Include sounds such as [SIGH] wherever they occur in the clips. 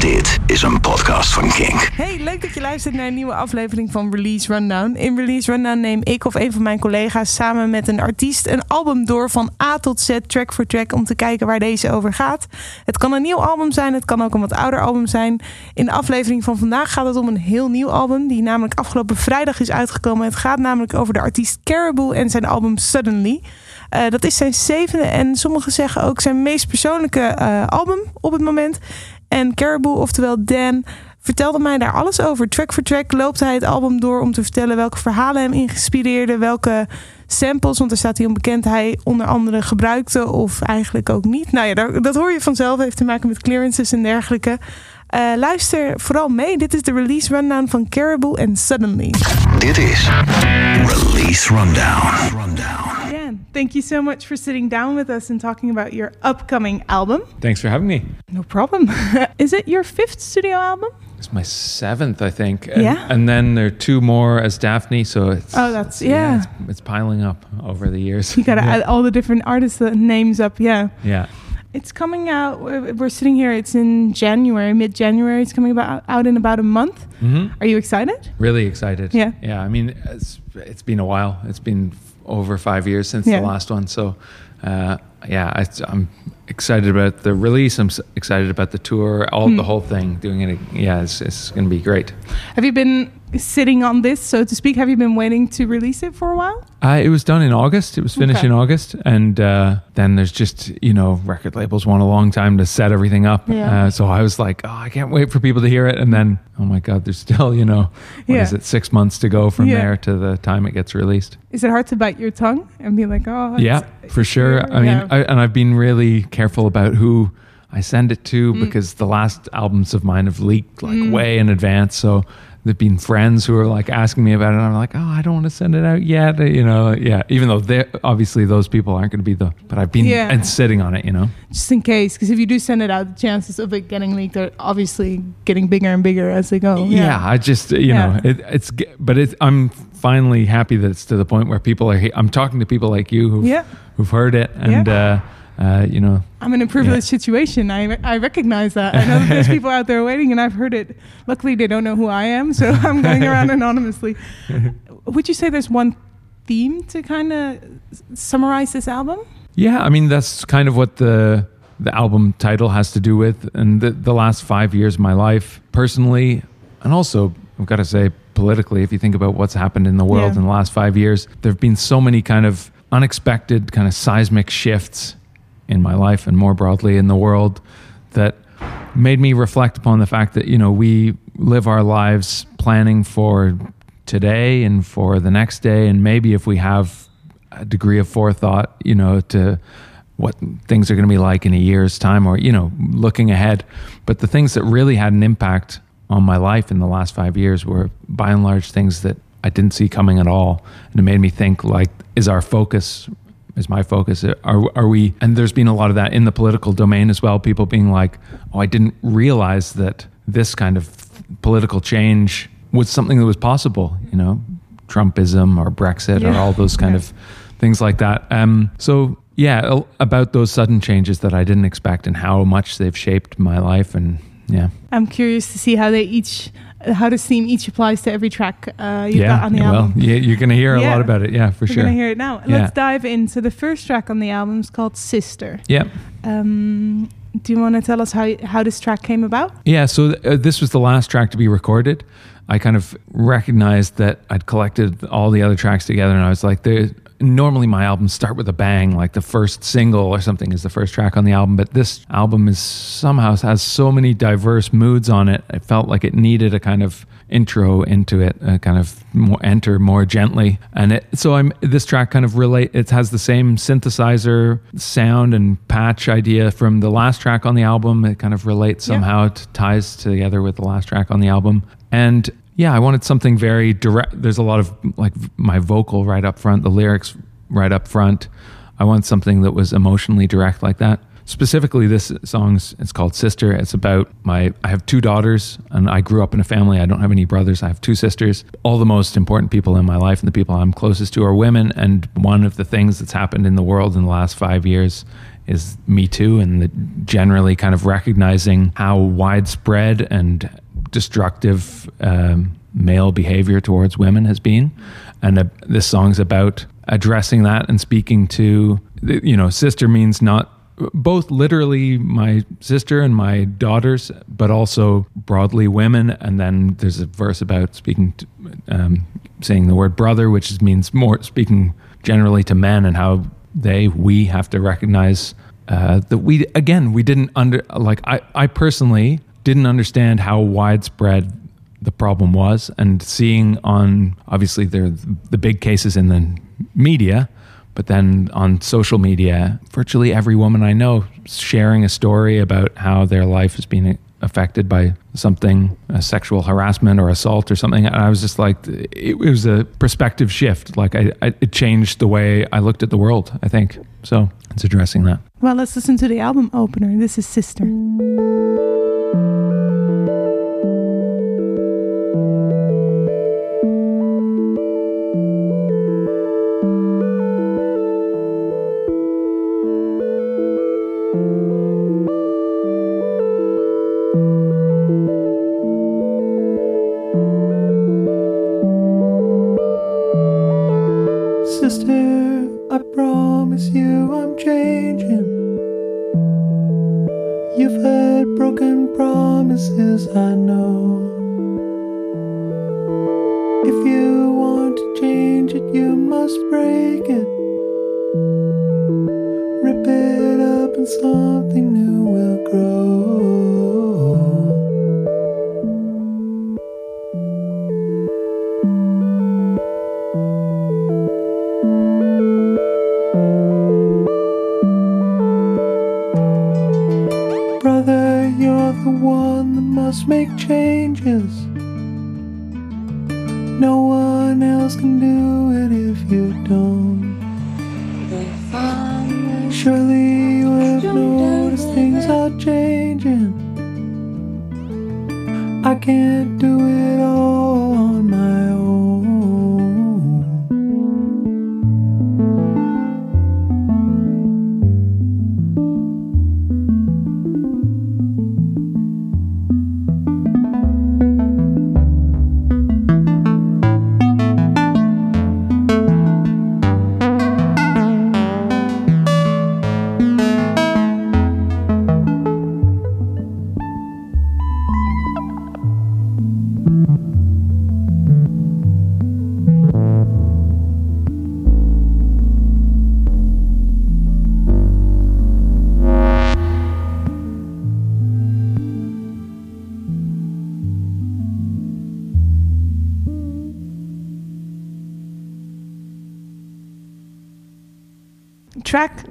Dit is een podcast van Kink. Hey, leuk dat je luistert naar een nieuwe aflevering van Release Rundown. In Release Rundown neem ik of een van mijn collega's samen met een artiest een album door van A tot Z, track voor track, om te kijken waar deze over gaat. Het kan een nieuw album zijn, het kan ook een wat ouder album zijn. In de aflevering van vandaag gaat het om een heel nieuw album, die namelijk afgelopen vrijdag is uitgekomen. Het gaat namelijk over de artiest Caribou en zijn album Suddenly. Uh, dat is zijn zevende en sommigen zeggen ook zijn meest persoonlijke uh, album op het moment. En Caribou, oftewel Dan, vertelde mij daar alles over. Track voor track loopt hij het album door om te vertellen welke verhalen hem inspireerden, welke samples, want er staat hij onbekend, hij onder andere gebruikte of eigenlijk ook niet. Nou ja, dat hoor je vanzelf, heeft te maken met clearances en dergelijke. Uh, luister vooral mee. Dit is de release rundown van Caribou en Suddenly. Dit is Release Rundown. rundown. Thank you so much for sitting down with us and talking about your upcoming album. Thanks for having me. No problem. [LAUGHS] is it your fifth studio album? It's my seventh, I think. And, Yeah. And then there are two more as Daphni, so it's Oh, that's- yeah. it's, it's piling up over the years. You gotta [LAUGHS] yeah. add all the different artists' uh, names up. Yeah. yeah. It's coming out. We're sitting here. It's in January, mid January. It's coming about out in about a month. hmm Are you excited? Really excited. Yeah. Yeah. I mean, it's it's been a while. It's been over five years since Yeah. the last one. So, uh, yeah, I, I'm excited about the release. I'm excited about the tour, all Hmm. the whole thing. Doing it. Yeah, it's, it's going to be great. Have you been sitting on this, so to speak? Have you been waiting to release it for a while? Uh, it was done in August. It was finished Okay. in August, and uh, then there's just you know record labels want a long time to set everything up. Yeah. Uh, so I was like, oh, I can't wait for people to hear it, and then oh my god, there's still you know what is Yeah. it six months to go from Yeah. there to the time it gets released. Is it hard to bite your tongue and be like, oh, yeah, for sure. I mean. I, and I've been really careful about who I send it to Mm. because the last albums of mine have leaked like way in advance. So there've been friends who are like asking me about it, and I'm like, oh, I don't want to send it out yet. Uh, You know, yeah. Even though they obviously those people aren't going to be the, but I've been Yeah. and sitting on it. You know, just in case, because if you do send it out, the chances of it getting leaked are obviously getting bigger and bigger as they go. yeah. I just you Yeah. know, it, it's g- but it, I'm finally happy that it's to the point where people are. I'm talking to people like you who've Yeah. who've heard it, and uh, uh, you know, I'm in a privileged situation. I, I recognize that. I know that there's [LAUGHS] people out there waiting, and I've heard it. Luckily, they don't know who I am, so I'm going around [LAUGHS] anonymously. Would you say there's one theme to kind of summarize this album? Yeah, I mean that's kind of what the the album title has to do with, and the, the last five years of my life, personally, and also I've got to say politically. If you think about what's happened in the world Yeah. in the last five years, there have been so many kind of unexpected, kind of seismic shifts in my life and more broadly in the world that made me reflect upon the fact that you know we live our lives planning for today and for the next day. And maybe if we have a degree of forethought you know to what things are going to be like in a year's time or you know looking ahead. But the things that really had an impact on my life in the last 5 years were by and large things that I didn't see coming at all. And it made me think like is our focus is my focus. Are are we? And there's been a lot of that in the political domain as well. People being like, "Oh, I didn't realize that this kind of political change was something that was possible." You know, Trumpism or Brexit or all those kind Yeah. of things like that. Um, so yeah, about those sudden changes that I didn't expect and how much they've shaped my life. And yeah, I'm curious to see how they each, how this theme each applies to every track uh, you've yeah. got on the well, album. yeah, you're going to hear a Yeah. lot about it. Yeah, for We're sure. gonna hear it now. Yeah. Let's dive in. So the first track on the album is called "Sister." yeah. Um, do you want to tell us how how this track came about? Yeah, so th- uh, this was the last track to be recorded. I kind of recognized that I'd collected all the other tracks together, and I was like, there. Normally, my albums start with a bang, like the first single or something is the first track on the album. But this album is somehow has so many diverse moods on it. I felt like it needed a kind of intro into it, uh, kind of more, enter more gently. And it, so I'm this track kind of relate. It has the same synthesizer sound and patch idea from the last track on the album. It kind of relates Yeah. somehow. It ties together with the last track on the album. And yeah, I wanted something very direct. There's a lot of like my vocal right up front, the lyrics right up front. I want something that was emotionally direct like that. Specifically, this song's it's called Sister. It's about my I have two daughters, and I grew up in a family. I don't have any brothers. I have two sisters. All the most important people in my life and the people I'm closest to are women. And one of the things that's happened in the world in the last five years is Me Too and the generally kind of recognizing how widespread and destructive um, male behavior towards women has been. And uh, this song's about addressing that and speaking to, you know, sister means not both literally my sister and my daughters, but also broadly women. And then there's a verse about speaking, to, um, saying the word brother, which means more speaking generally to men and how they, we have to recognize uh, that we, again, we didn't under, like, I, I personally didn't understand how widespread the problem was and seeing on obviously there the big cases in the media but then on social media virtually every woman i know sharing a story about how their life has been affected by something sexual harassment or assault or something and i was just like it was a perspective shift. Like I, I, it changed the way i looked at the world i think. So it's addressing that. Well let's listen to the album opener. This is sister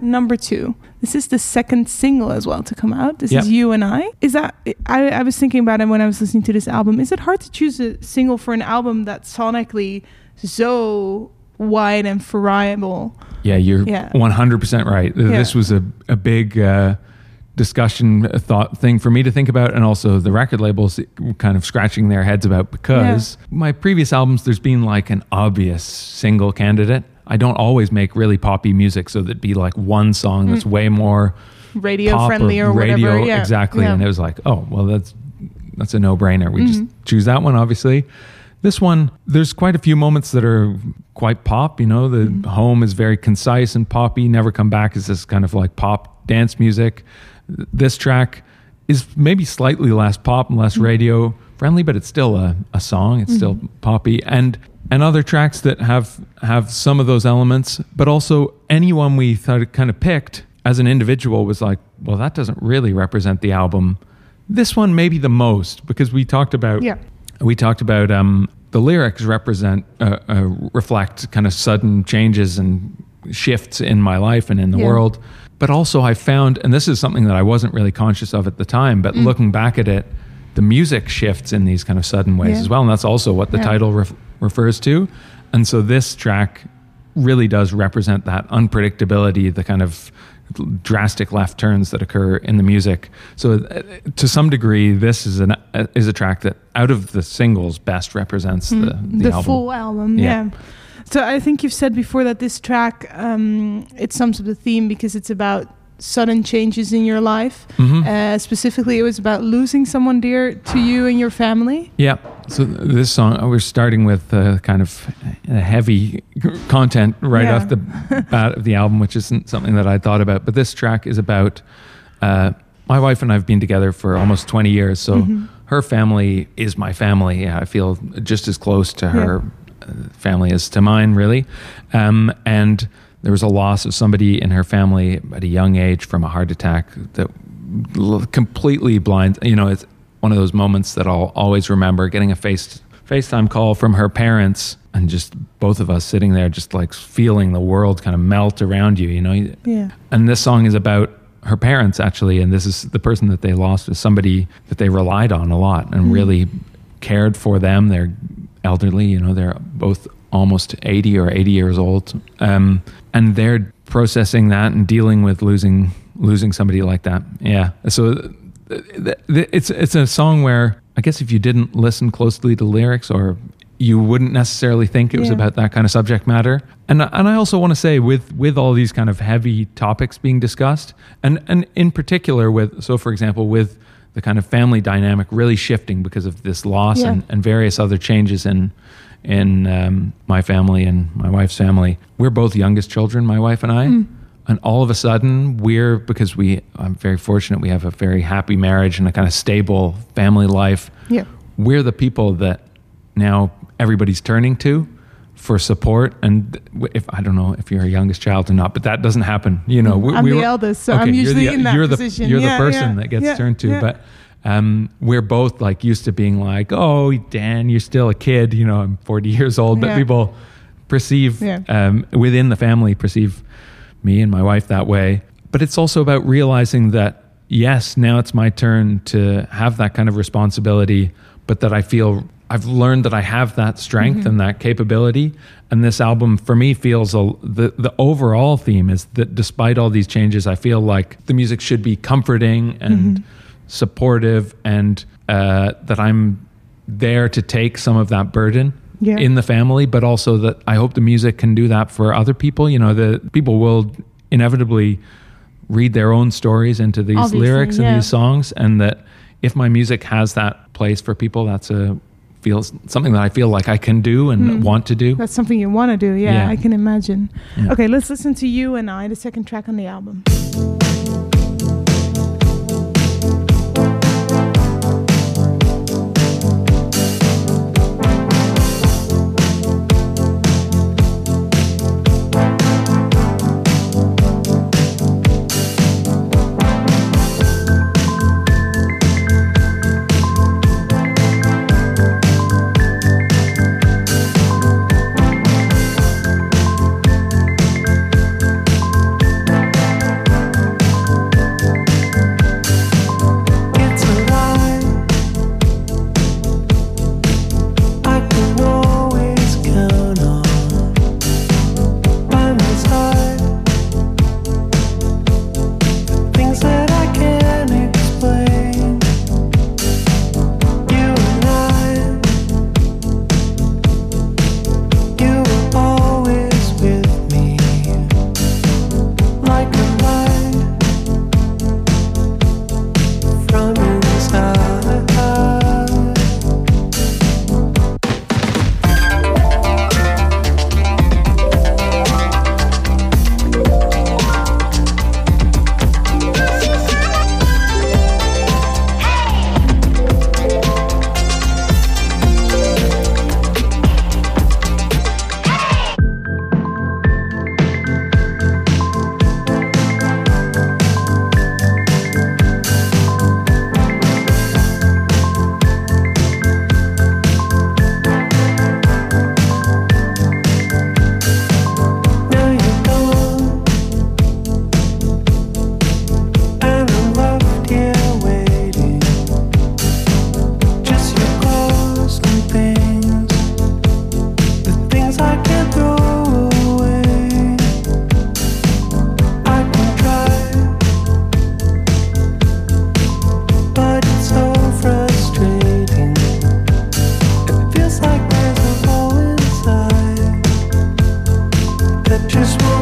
number two. This is the second single as well to come out. This yep. is You and I. Is that I, I was thinking about it when I was listening to this album. Is it hard to choose a single for an album that's sonically so wide and variable? Yeah, you're yeah. 100% right. Yeah. This was a, a big uh, discussion thought thing for me to think about and also the record labels kind of scratching their heads about because yeah. my previous albums there's been like an obvious single candidate I don't always make really poppy music, so that'd be like one song that's mm. way more radio friendly or, or radio, whatever. Yeah. Exactly, yeah. and it was like, oh, well, that's that's a no brainer. We mm-hmm. just choose that one, obviously. This one, there's quite a few moments that are quite pop. You know, the mm-hmm. home is very concise and poppy. Never come back is this kind of like pop dance music. This track is maybe slightly less pop and less mm-hmm. radio friendly, but it's still a, a song. It's mm-hmm. still poppy. And and other tracks that have have some of those elements, but also anyone we thought kind of picked as an individual was like, well, that doesn't really represent the album. This one maybe the most because we talked about yeah. we talked about um, the lyrics represent uh, uh, reflect kind of sudden changes and shifts in my life and in the yeah. world. But also, I found, and this is something that I wasn't really conscious of at the time, but mm. looking back at it, the music shifts in these kind of sudden ways yeah. as well, and that's also what the yeah. title ref- refers to. And so this track really does represent that unpredictability, the kind of drastic left turns that occur in the music. So uh, to some degree, this is an uh, is a track that out of the singles best represents mm, the the, the full album. Yeah. yeah. So I think you've said before that this track um, it sums up the theme because it's about sudden changes in your life. Mhm. Uh, specifically, it was about losing someone dear to you and your family. Yeah. So this song, we're starting with uh, kind of uh, heavy content right Yeah. off the [LAUGHS] bat of the album, which isn't something that I thought about. But this track is about uh, my wife and I have been together for almost 20 years. So Mm-hmm. her family is my family. Yeah, I feel just as close to her uh, family as to mine, really. Um, and there was a loss of somebody in her family at a young age from a heart attack that completely blind. You know, it's one of those moments that I'll always remember getting a face FaceTime call from her parents and just both of us sitting there, just like feeling the world kind of melt around you. You know, Yeah. and this song is about her parents actually, and this is the person that they lost is somebody that they relied on a lot and mm. really cared for them. They're elderly, you know, they're both almost 80 or 80 years old. Um, and they're processing that and dealing with losing losing somebody like that. Yeah. So th- th- th- it's it's a song where I guess if you didn't listen closely to lyrics or you wouldn't necessarily think it was Yeah. about that kind of subject matter. And and I also want to say with with all these kind of heavy topics being discussed, and and in particular with so for example with the kind of family dynamic really shifting because of this loss Yeah. and, and various other changes in in um, my family and my wife's family. We're both youngest children, my wife and I. And all of a sudden, we're because we, I'm very fortunate, we have a very happy marriage and a kind of stable family life Yeah. we're the people that now everybody's turning to for support and if i don't know if you're a youngest child or not but that doesn't happen you know we, I'm we the were- eldest, so I'm usually the, in that you're the, position. you're Yeah, the person yeah, that gets yeah, turned to but um, we're both like used to being like oh dan you're still a kid you know i'm 40 years old but Yeah. people perceive Yeah. um, within the family perceive me and my wife that way. But it's also about realizing that yes, now it's my turn to have that kind of responsibility, but that I feel I've learned that I have that strength and that capability. And this album for me feels a, the the overall theme is that despite all these changes, I feel like the music should be comforting and supportive, and uh, that I'm there to take some of that burden Yeah. in the family, but also that I hope the music can do that for other people. You know, the people will inevitably read their own stories into these Obviously, lyrics and yeah. these songs, and that if my music has that place for people, that's a feels something that I feel like I can do and want to do. That's something you want to do. Yeah, Yeah. I can imagine. Okay, let's listen to You and I, the second track on the album. just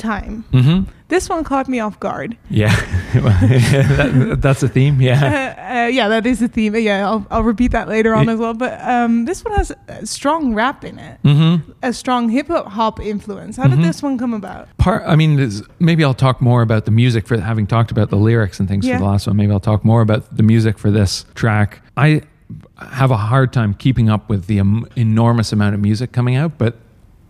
Time. Mm-hmm. This one caught me off guard. Yeah. [LAUGHS] [LAUGHS] that, that's a theme. [LAUGHS] Uh, Yeah. uh, yeah, that is a theme. Yeah, I'll, I'll repeat that later on as well. But um, this one has a strong rap in it, Mm-hmm. a strong hip hop influence. How did Mhm. this one come about? part i mean maybe i'll talk more about the music for having talked about the lyrics and things Yeah. for the last one maybe i'll talk more about the music for this track i have a hard time keeping up with the um, enormous amount of music coming out but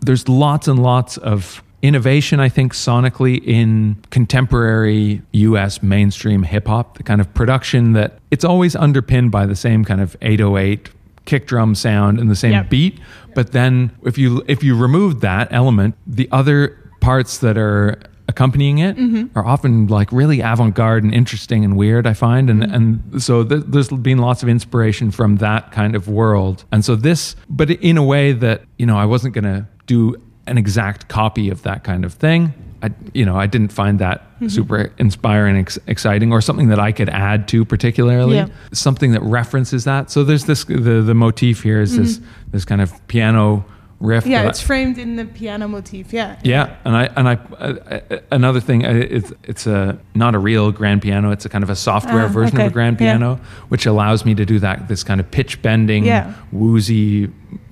there's lots and lots of innovation i think sonically in contemporary us mainstream hip hop the kind of production that it's always underpinned by the same kind of 808 kick drum sound and the same Yep. beat. But then if you if you remove that element the other parts that are accompanying it mm-hmm. are often like really avant-garde and interesting and weird i find. And mm-hmm. and so th- there's been lots of inspiration from that kind of world. And so this but in a way that you know i wasn't going to do an exact copy of that kind of thing I, you know, I didn't find that super inspiring, ex- exciting, or something that I could add to particularly. Yeah. Something that references that. So there's this the the motif here is this this kind of piano riff. Yeah, that I- it's framed in the piano motif. Yeah. yeah, and I and I uh, another thing it's it's a not a real grand piano. It's a kind of a software Ah, version of a grand Yeah. piano, which allows me to do that this kind of pitch bending, Yeah. woozy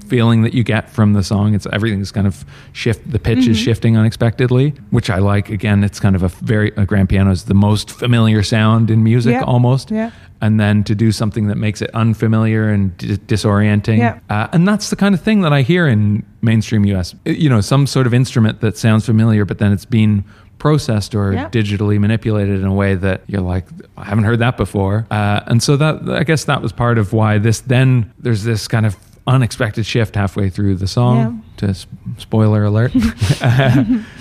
feeling that you get from the song. It's everything's kind of shift. The pitch Mm-hmm. is shifting unexpectedly, which I like. Again, it's kind of a very a grand piano is the most familiar sound in music Yeah. almost. Yeah. And then to do something that makes it unfamiliar and di- disorienting. Yeah. Uh, and that's the kind of thing that I hear in mainstream US. You know, some sort of instrument that sounds familiar, but then it's been processed or Yeah. digitally manipulated in a way that you're like, I haven't heard that before. Uh, and so that, I guess that was part of why this, then there's this kind of unexpected shift halfway through the song to s- spoiler alert. [LAUGHS]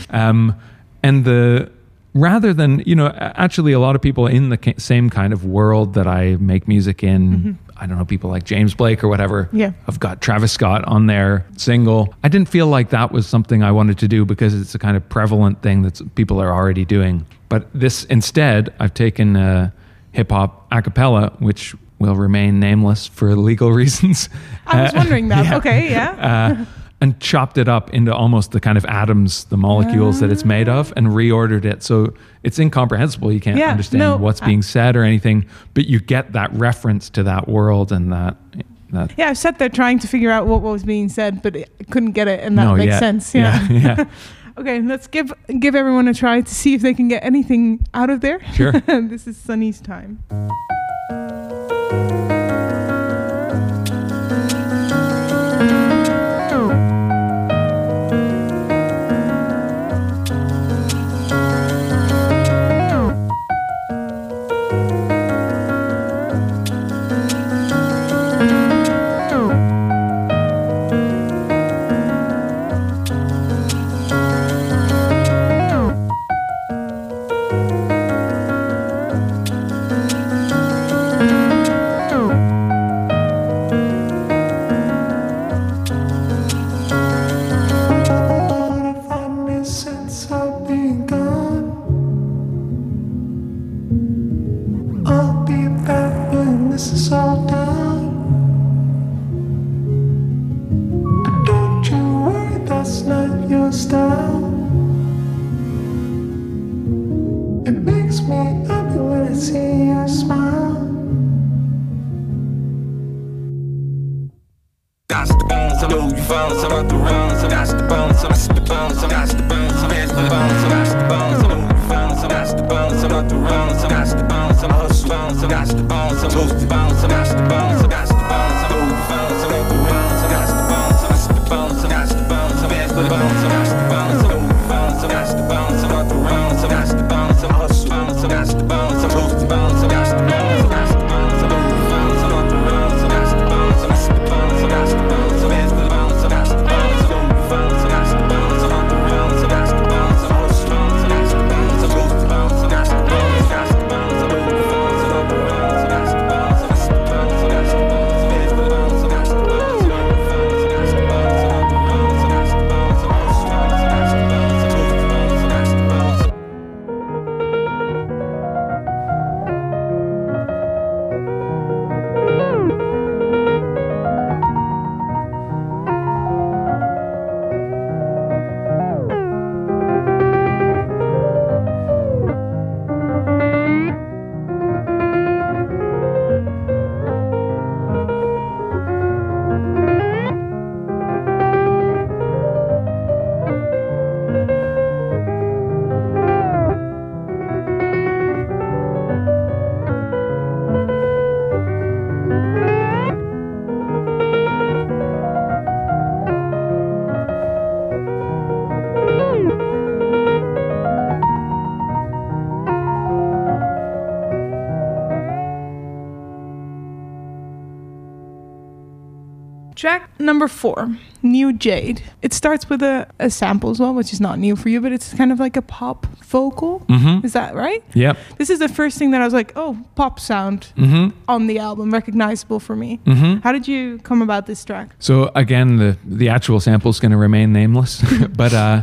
um, and the, rather than you know actually a lot of people in the ca- same kind of world that i make music in i don't know people like james blake or whatever Mm-hmm. Yeah. have got travis scott on their single i didn't feel like that was something i wanted to do because it's a kind of prevalent thing that people are already doing but this instead i've taken uh, hip-hop a cappella which will remain nameless for legal [LAUGHS] reasons I was Uh, wondering that. [LAUGHS] yeah. Okay, yeah. [LAUGHS] uh, and chopped it up into almost the kind of atoms, the molecules that it's made of, and reordered it. So it's incomprehensible. You can't Yeah, understand no, what's I- being said or anything, but you get that reference to that world and that. that yeah, I've sat there trying to figure out what was being said, but I couldn't get it, and that no, makes yeah, sense. Yeah. yeah, yeah. okay, let's give give everyone a try to see if they can get anything out of there. Sure. this is Sunny's time. Track number four, New Jade. It starts with a, a sample as well, which is not new for you, but it's kind of like a pop vocal. Mm-hmm. Is that right? Yep. This is the first thing that I was like, oh, pop sound Mm-hmm. on the album, recognizable for me. Mm-hmm. How did you come about this track? So again, the the actual sample is going to remain nameless, [LAUGHS] but uh,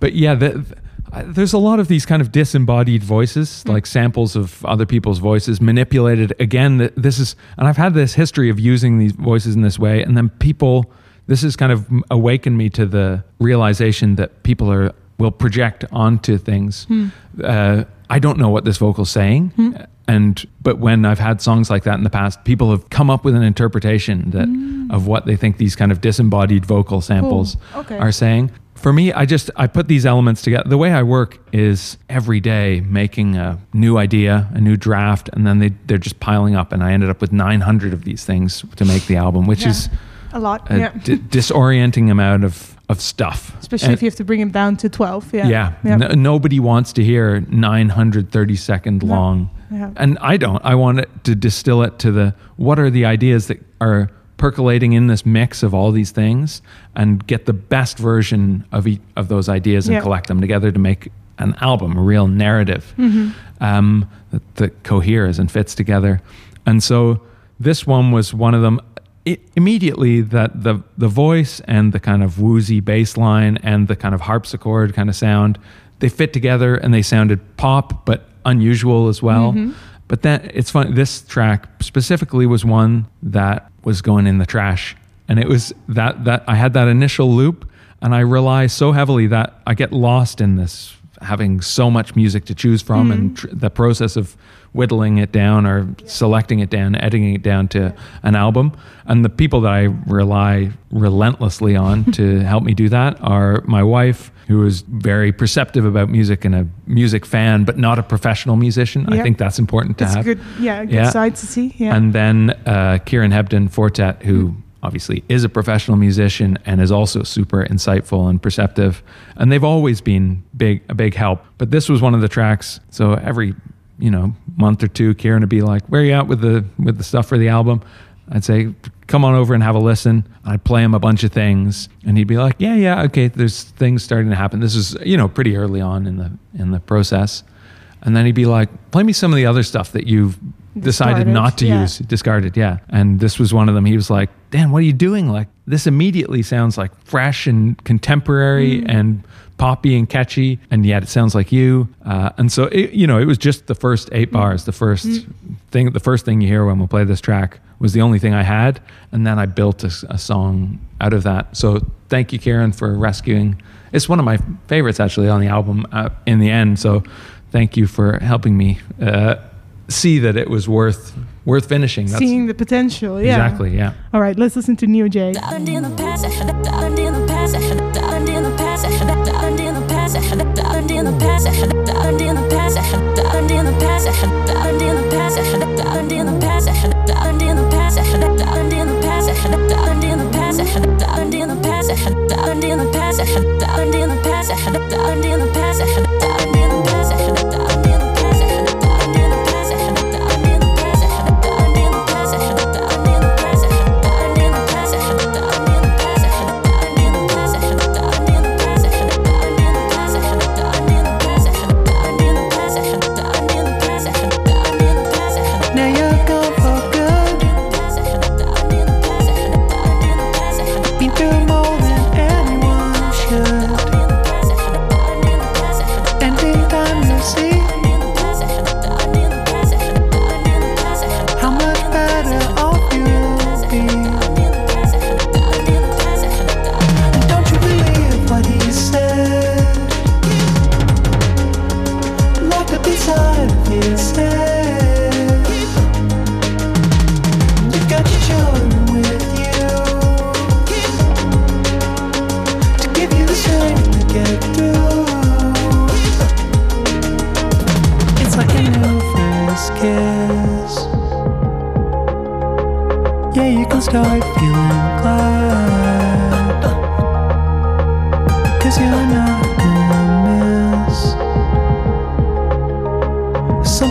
but yeah, the, the- I- there's a lot of these kind of disembodied voices, hmm. like samples of other people's voices, manipulated. Again, this is, and I've had this history of using these voices in this way, and then people. This has kind of awakened me to the realization that people are will project onto things. Hmm. Uh, I don't know what this vocal's saying, hmm. and but when I've had songs like that in the past, people have come up with an interpretation that of what they think these kind of disembodied vocal samples oh, Okay. are saying. For me, I just I put these elements together. The way I work is every day making a new idea, a new draft, and then they they're just piling up, and I ended up with 900 of these things to make the album, which Yeah. is A lot, a yeah. d- disorienting amount of of stuff. Especially And- if you have to bring them down to 12. Yeah. yeah, Yeah. No- nobody wants to hear 930 second No. long Yeah. and i don't i want it to distill it to the what are the ideas that are percolating in this mix of all these things and get the best version of each of those ideas and collect them together to make an album a real narrative Mm-hmm. um, that, that coheres and fits together. And so this one was one of them. I immediately that the the voice and the kind of woozy bass line and the kind of harpsichord kind of sound they fit together and they sounded pop but unusual as well. But then it's fun this track specifically was one that was going in the trash. And it was that that I had that initial loop and I rely so heavily that I get lost in this having so much music to choose from and tr- the process of whittling it down or selecting it down, editing it down to an album. And the people that I rely relentlessly on [LAUGHS] to help me do that are my wife, who is very perceptive about music and a music fan, but not a professional musician. I think that's important to That's have. good. Yeah, a good Yeah. side to see. Yeah. And then uh, Kieran Hebden Four Tet, who obviously is a professional musician and is also super insightful and perceptive. And they've always been big a big help. But this was one of the tracks. So every you know month or two, Kieran would be like, "Where are you at with the with the stuff for the album?" I'd say, "Come on over and have a listen." I'd play him a bunch of things, and he'd be like, "Yeah, yeah, okay." There's things starting to happen. This is you know pretty early on in the in the process. And then he'd be like, "Play me some of the other stuff that you've decided Discarded, not to yeah. use, discarded." Yeah, and this was one of them. He was like, "Dan, what are you doing? Like this immediately sounds like fresh and contemporary and poppy and catchy, and yet it sounds like you." Uh, and so, it, you know, it was just the first eight bars. The 1st thing, the first thing you hear when we play this track was the only thing I had, and then I built a song out of that. So thank you, Karen, for rescuing. It's one of my favorites actually on the album uh, in the end. So thank you for helping me uh, see that it was worth worth finishing. That's Seeing the potential. Yeah. exactly yeah. All right, let's listen to New Jade.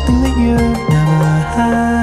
Something that you never had.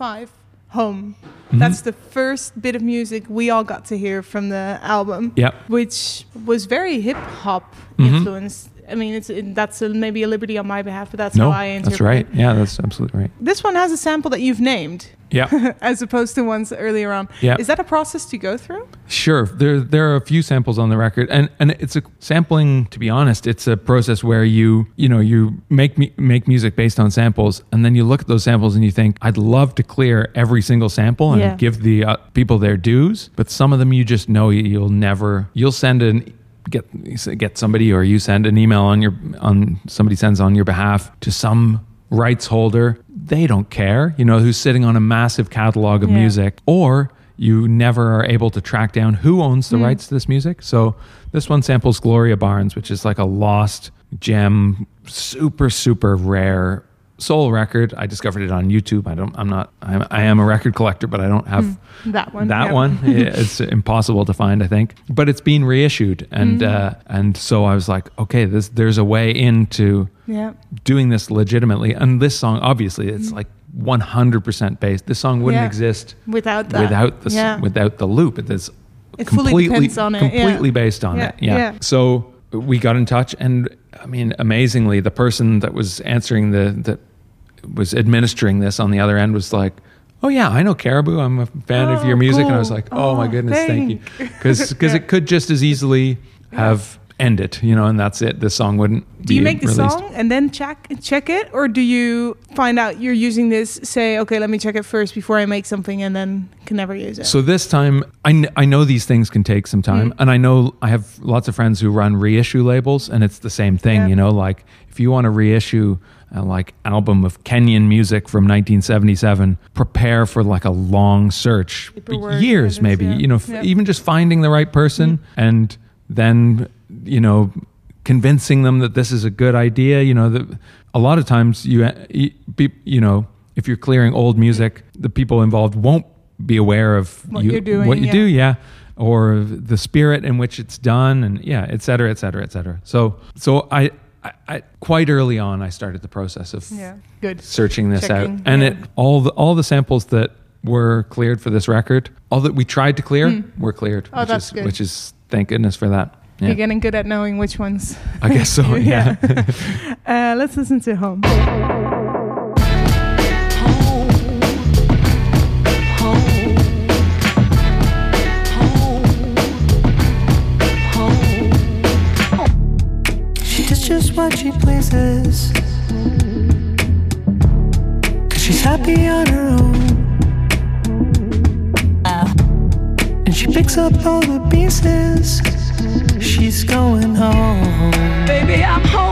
Five, Home. Mm-hmm. That's the first bit of music we all got to hear from the album. Yep. Which was very hip. I mean, it's it, that's a, maybe a liberty on my behalf, but that's no, how I interpret that's right. Yeah, that's absolutely right. This one has a sample that you've named, Yeah. [LAUGHS] as opposed to ones earlier on. Yeah. Is that a process to go through? Sure. There there are a few samples on the record and and it's a sampling to be honest, it's a process where you, you know, you make me make music based on samples and then you look at those samples and you think I'd love to clear every single sample and Yeah. give the uh, people their dues, but some of them you just know you'll never you'll send an get get somebody or you send an email on your on somebody sends on your behalf to some rights holder they don't care you know who's sitting on a massive catalog of Yeah. music or you never are able to track down who owns the hmm. rights to this music. So this one samples Gloria Barnes, which is like a lost gem, super super rare soul record. I discovered it on YouTube. I don't. I'm not. I'm, I am a record collector, but I don't have hmm. That one. that yeah. one. [LAUGHS] It's impossible to find, I think. But it's been reissued, and hmm. uh, and so I was like, okay, this there's a way into Yeah. doing this legitimately. And this song, obviously, it's hmm. like 100% based. This song wouldn't Yeah. exist Without that. without the Yeah. without the loop. It's It fully completely depends on it, completely based on it. Yeah. yeah. So we got in touch, and I mean, amazingly, the person that was answering the that was administering this on the other end was like. Oh yeah, I know Caribou. I'm a fan of Oh, your music, and I was like, "Oh, my Oh, goodness, thank you," thank. because Yeah. it could just as easily have ended, you know, and that's it. The song wouldn't. Do you make the released. song and then check check it, or do you find out you're using this? Say, okay, let me check it first before I make something, and then can never use it. So this time, I, kn- I know these things can take some time, Mm-hmm. and I know I have lots of friends who run reissue labels, and it's the same thing. Yeah. You know, like if you want to reissue a like album of Kenyan music from 1977, prepare for like a long search, Paperwork, years maybe. yeah. You know, f-. Mm-hmm. even just finding the right person and then you know convincing them that this is a good idea. You know, that a lot of times you you, be- you know if you're clearing old music, the people involved won't be aware of What you, you're doing, what you yeah. do, yeah, or the spirit in which it's done, and yeah, et cetera, et cetera, et cetera. So, so I, I, I quite early on, I started the process of yeah, good. searching this Checking, out, and yeah. it all the all the samples that were cleared for this record, all that we tried to clear, were cleared. Oh, which that's is, good. Which is thank goodness for that. Yeah. You're getting good at knowing which ones. I guess so. [LAUGHS] Yeah. [LAUGHS] Uh, let's listen to Home. She does just what she pleases. Cause she's happy on her own. And she picks up all the pieces. She's going home. Baby, I'm home, I'm home,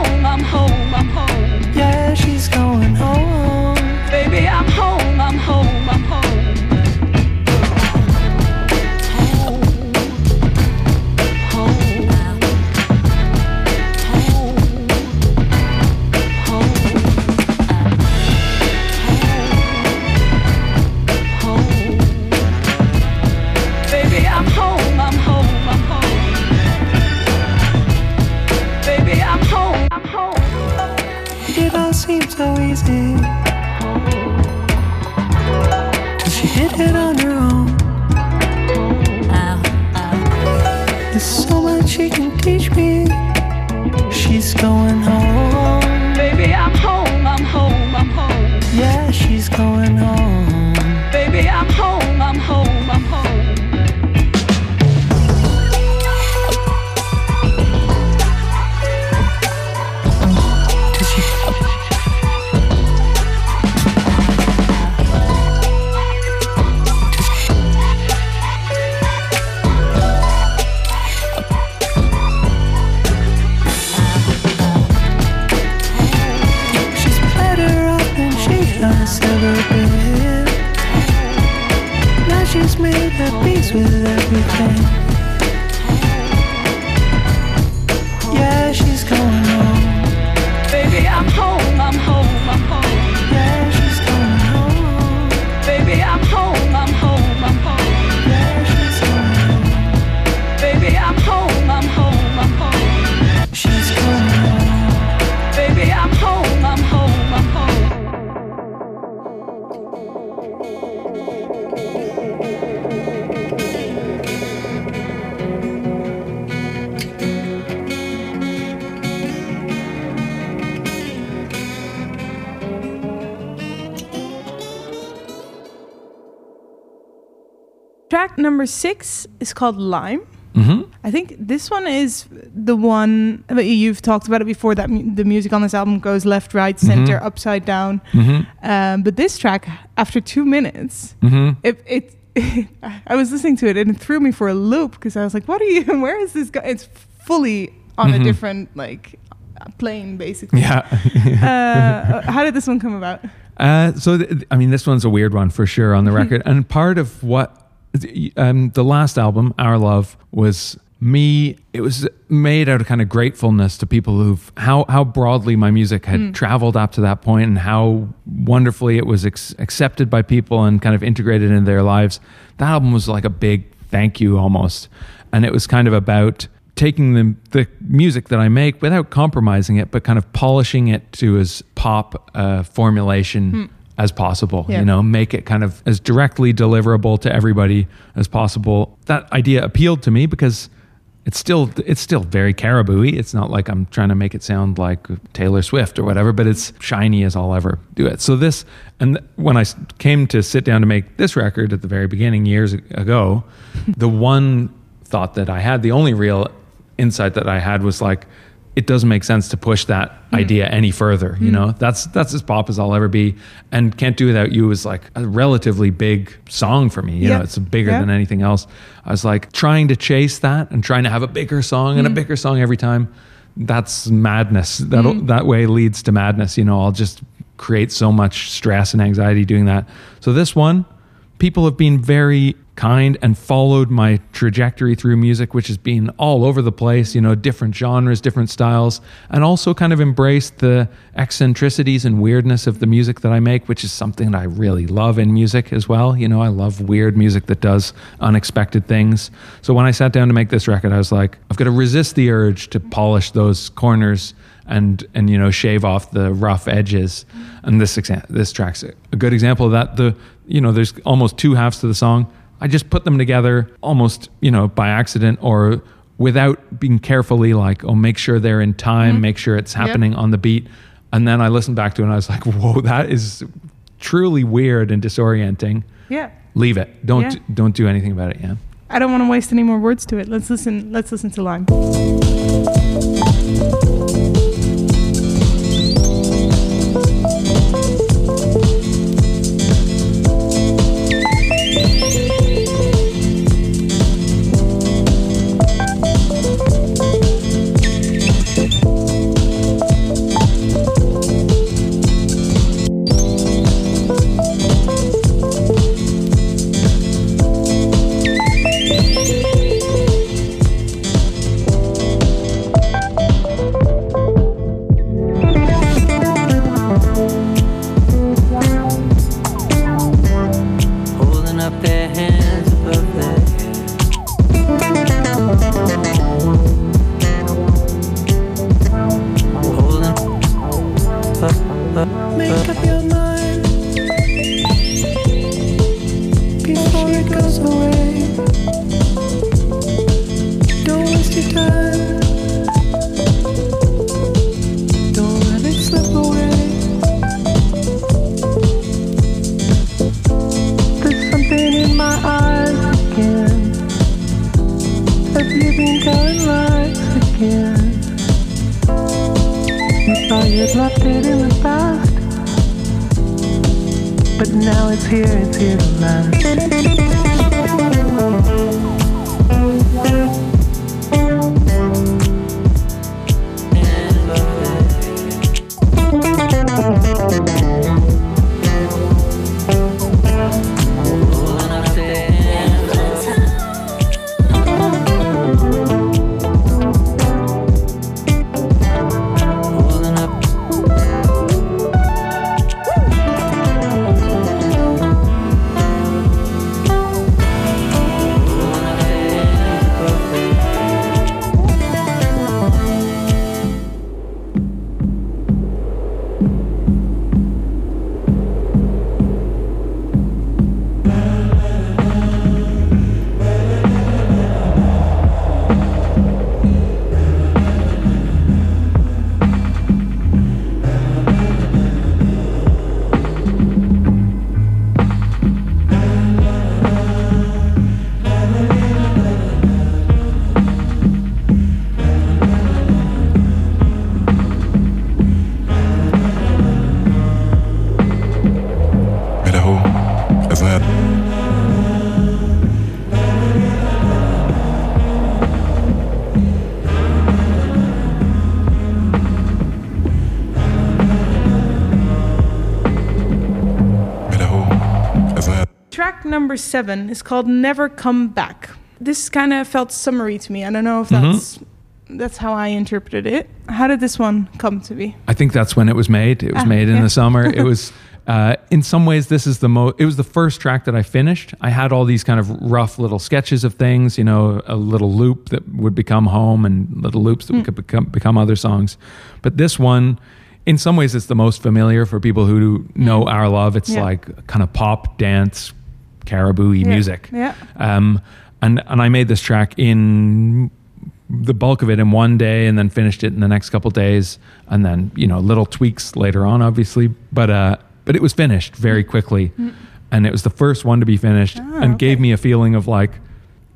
number six is called Lime. hmm I think this one is the one that you've talked about it before. That mu- the music on this album goes left, right, center, Mhm. upside down. hmm Um, but this track, after two minutes, hmm it, it [LAUGHS] I was listening to it and it threw me for a loop because I was like, "What are you? [LAUGHS] Where is this? Go-? It's fully on a Mhm. different like uh, plane, basically." Yeah. [LAUGHS] uh, how did this one come about? Uh, so, th- I mean, this one's a weird one for sure on the record. and part of what um, the last album, Our Love, was me. It was made out of kind of gratefulness to people who've how how broadly my music had traveled up to that point, and how wonderfully it was ex- accepted by people and kind of integrated into their lives. That album was like a big thank you almost, and it was kind of about taking the the music that I make without compromising it, but kind of polishing it to as pop uh, formulation as possible. Yeah. You know, make it kind of as directly deliverable to everybody as possible. That idea appealed to me because it's still it's still very caribou-y. It's not like I'm trying to make it sound like Taylor Swift or whatever, but it's shiny as I'll ever do it. So this and when I came to sit down to make this record at the very beginning years ago, the one thought that I had, the only real insight that I had was like it doesn't make sense to push that mm. idea any further. You mm. know, that's that's as pop as I'll ever be, and "Can't Do Without You" is like a relatively big song for me. You Yeah. know, it's bigger Yeah. than anything else. I was like trying to chase that and trying to have a bigger song and a mm. bigger song every time. That's madness. That will that way leads to madness. You know, I'll just create so much stress and anxiety doing that. So this one, people have been very kind and followed my trajectory through music, which has been all over the place, you know, different genres, different styles, and also kind of embraced the eccentricities and weirdness of the music that I make, which is something that I really love in music as well. You know, I love weird music that does unexpected things. So when I sat down to make this record, I was like, I've got to resist the urge to polish those corners and and you know shave off the rough edges and this exa- this track's a good example of that the you know there's almost two halves to the song i just put them together almost you know by accident or without being carefully like oh make sure they're in time mm-hmm. make sure it's happening on the beat and then i listened back to it and i was like whoa that is truly weird and disorienting Yeah. leave it don't Yeah. don't do anything about it yeah I don't want to waste any more words to it. Let's listen. Let's listen to Lime. Number seven is called "Never Come Back." This kind of felt summery to me. I don't know if that's that's how I interpreted it. How did this one come to be? I think that's when it was made. It was Ah, made in yeah. the summer. [LAUGHS] It was, uh, in some ways, this is the most. It was the first track that I finished. I had all these kind of rough little sketches of things, you know, a little loop that would become home, and little loops that could become become other songs. But this one, in some ways, it's the most familiar for people who know our love. It's Yeah. like kind of pop dance, caribou Yeah. music. Yeah. Um, and and I made this track in the bulk of it in one day and then finished it in the next couple days and then you know little tweaks later on obviously but uh but it was finished very quickly and it was the first one to be finished Ah, and okay. gave me a feeling of like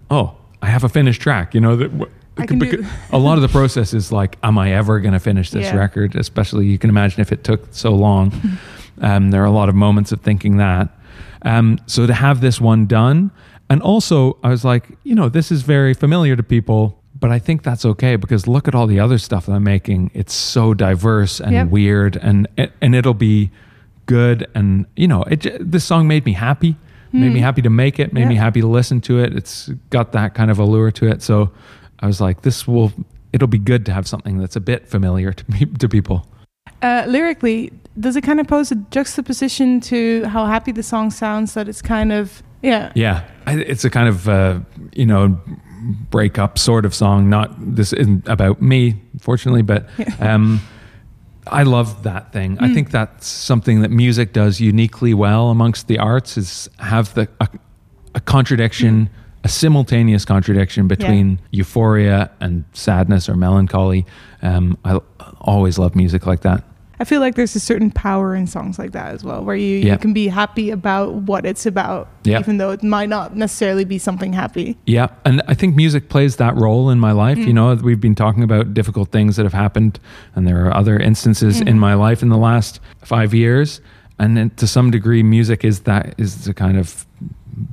oh i have a finished track you know that w- I can do a lot of the [LAUGHS] process is like am i ever going to finish this Yeah. record especially you can imagine if it took so long [LAUGHS] um, there are a lot of moments of thinking that um, so to have this one done and also i was like you know this is very familiar to people but i think that's okay because look at all the other stuff that i'm making. It's so diverse and Yep. weird and and it'll be good and you know it this song made me happy made me happy to make it made me Hmm. Happy to listen to it. It's got that kind of allure to it. So i was like this will it'll be good to have something that's a bit familiar to me to people Uh, lyrically, does it kind of pose a juxtaposition to how happy the song sounds? That it's kind of yeah, Yeah, I, it's a kind of uh, you know breakup sort of song. Not this isn't about me, fortunately, but [LAUGHS] um, I love that thing. I think that's something that music does uniquely well amongst the arts is have the a, a contradiction. A simultaneous contradiction between euphoria and sadness or melancholy. Um, I always love music like that. I feel like there's a certain power in songs like that as well, where you, Yeah. you can be happy about what it's about, Yeah. even though it might not necessarily be something happy. Yeah, and I think music plays that role in my life. You mm. know, we've been talking about difficult things that have happened, and there are other instances in mm. my life in the last five years. And then to some degree, music is that is the kind of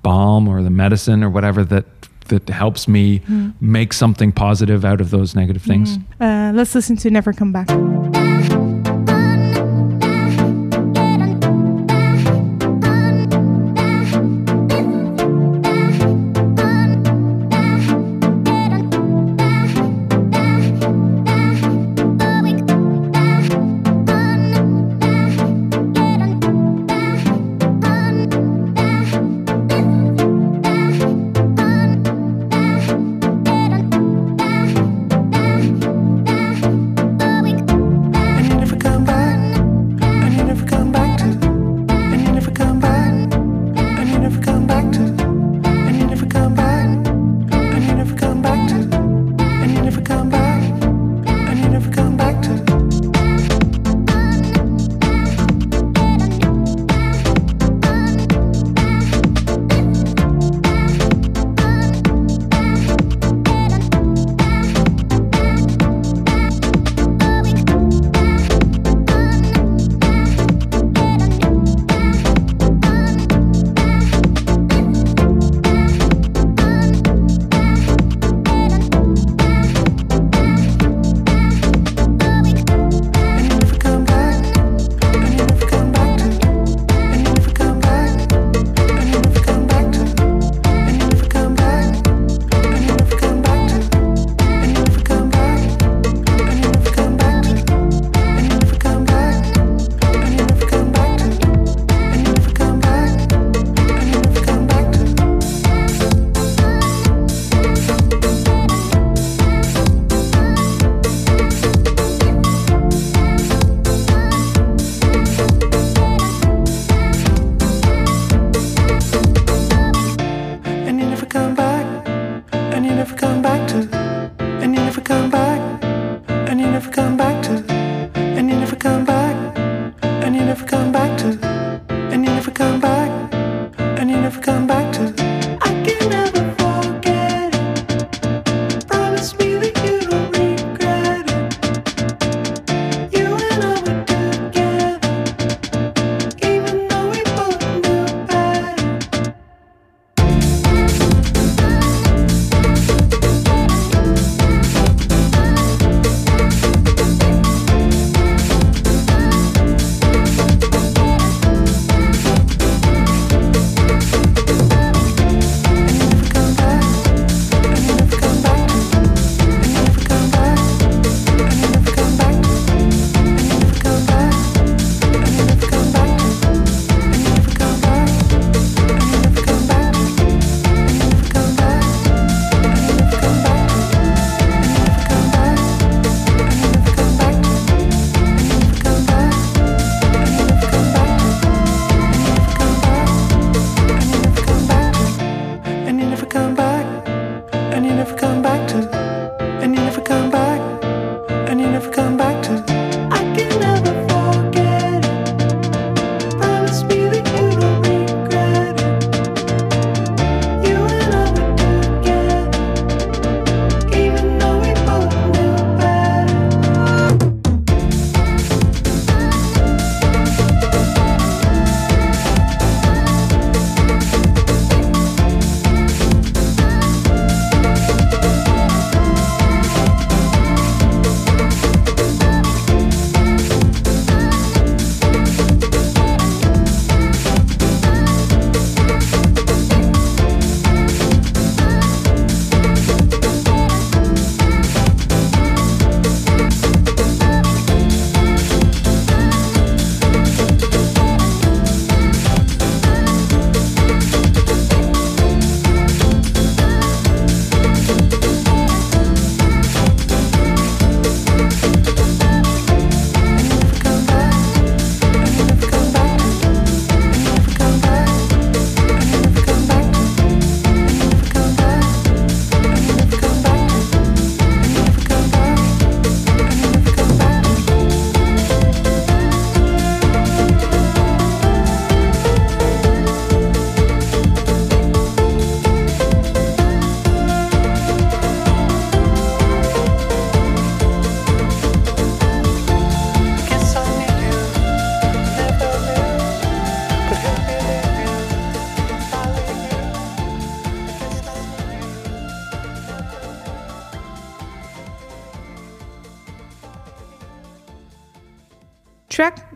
balm or the medicine or whatever that that helps me make something positive out of those negative things. Uh, let's listen to "Never Come Back."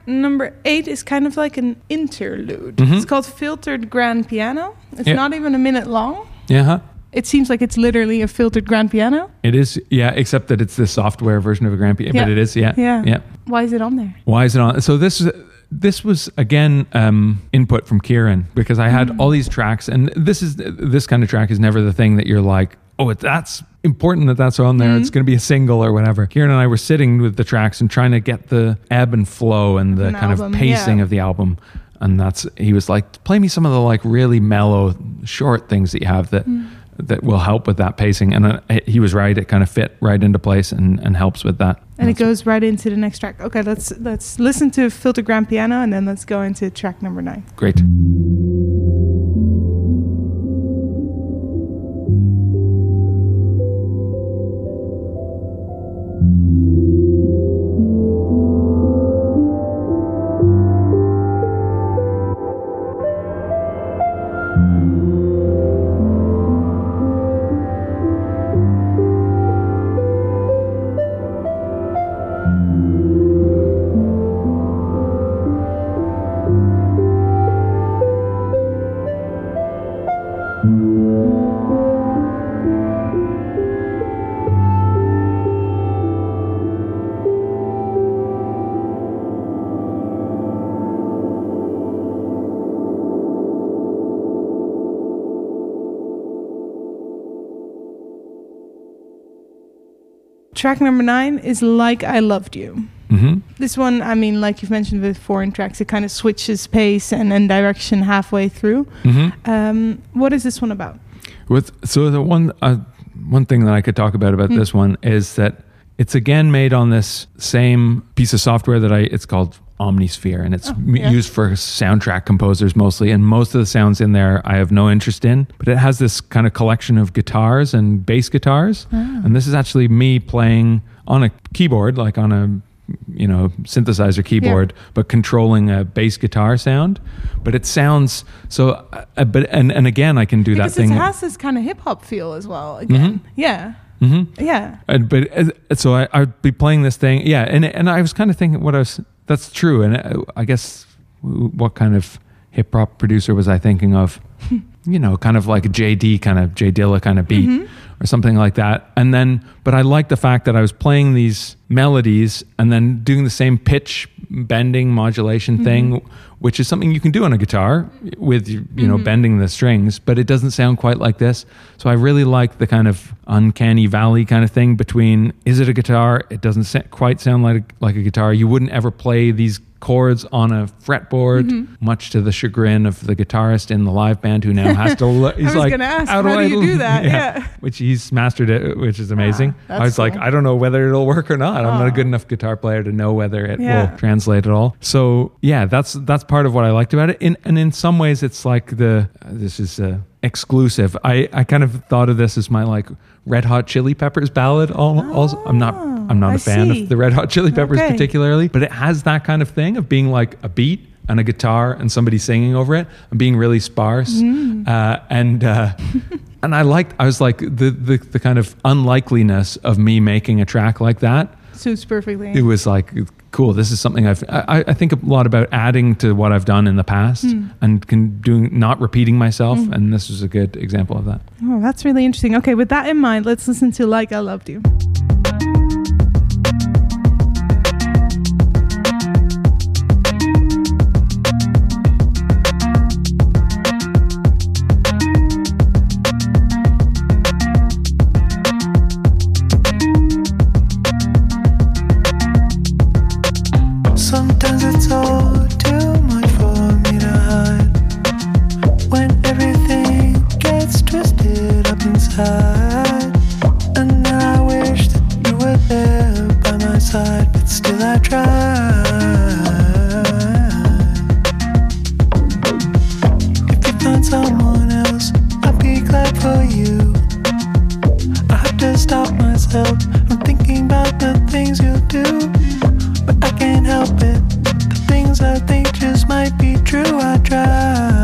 Number eight is kind of like an interlude. Mhm. It's called Filtered Grand Piano. It's Yeah. not even a minute long. Yeah, huh? It seems like it's literally a filtered grand piano. it is. Yeah, except that it's the software version of a grand piano. Yeah. But it is. Yeah, Yeah. yeah. Why is it on there? Why is it on? So this this was again um, input from Kieran because I had all these tracks, and this is this kind of track is never the thing that you're like, oh, that's important that that's on there. It's going to be a single or whatever. Kieran and I were sitting with the tracks and trying to get the ebb and flow and the An kind album, of pacing yeah. of the album. And that's he was like, play me some of the like really mellow, short things that you have that that will help with that pacing. And uh, he was right; it kind of fit right into place and, and helps with that. And it That's- goes right into the next track. Okay, let's let's listen to Filter Grand Piano and then let's go into track number nine. great. Track number nine is Like I Loved You. hmm This one, I mean, like you've mentioned with foreign tracks, it kind of switches pace and, and direction halfway through. hmm Um, what is this one about? With so the one uh, one thing that I could talk about about Hmm. this one is that it's again made on this same piece of software that I it's called Omnisphere and it's Oh, yeah. used for soundtrack composers mostly and most of the sounds in there I have no interest in but it has this kind of collection of guitars and bass guitars Ah. and this is actually me playing on a keyboard like on a you know synthesizer keyboard but controlling a bass guitar sound but it sounds so uh, but and and again I can do Because that thing it has this kind of hip hop feel as well. Again, yeah, Mhm. yeah. And, but uh, so I, I'd be playing this thing, yeah, and and I was kind of thinking what I was. That's true, and uh, I guess what kind of hip hop producer was I thinking of? [LAUGHS] you know, kind of like a JD kind of J Dilla kind of beat or something like that. And then, but I like the fact that I was playing these melodies and then doing the same pitch bending modulation thing, which is something you can do on a guitar with you know mm-hmm. bending the strings, but it doesn't sound quite like this. So I really like the kind of uncanny valley kind of thing between is it a guitar? It doesn't quite sound like like a guitar. You wouldn't ever play these chords on a fretboard, mm-hmm. much to the chagrin of the guitarist in the live band who now has to. le- [LAUGHS] He's was like, ask, how do how do I you do that? [LAUGHS] Yeah. which he's mastered it, which is ah, amazing. I was like. I don't know whether it'll work or not. I'm not a Oh. good enough guitar player to know whether it Yeah. will translate at all. So yeah, that's that's part of what I liked about it. In, and in some ways, it's like the this is uh, exclusive. I I kind of thought of this as my like Red Hot Chili Peppers ballad. All, also, I'm not I'm not Oh, a fan see. of the Red Hot Chili Peppers Okay. particularly, but it has that kind of thing of being like a beat and a guitar and somebody singing over it and being really sparse Mm. uh, and uh, [LAUGHS] and I liked I was like the, the the kind of unlikeliness of me making a track like that Suits perfectly. it was like cool this is something I've I, I think a lot about adding to what I've done in the past Hmm. and can doing not repeating myself and this is a good example of that Oh, that's really interesting. Okay, with that in mind, let's listen to Like I Loved You. Someone else, I'd be glad for you. I have to stop myself from thinking about the things you do. But I can't help it. The things I think just might be true. I try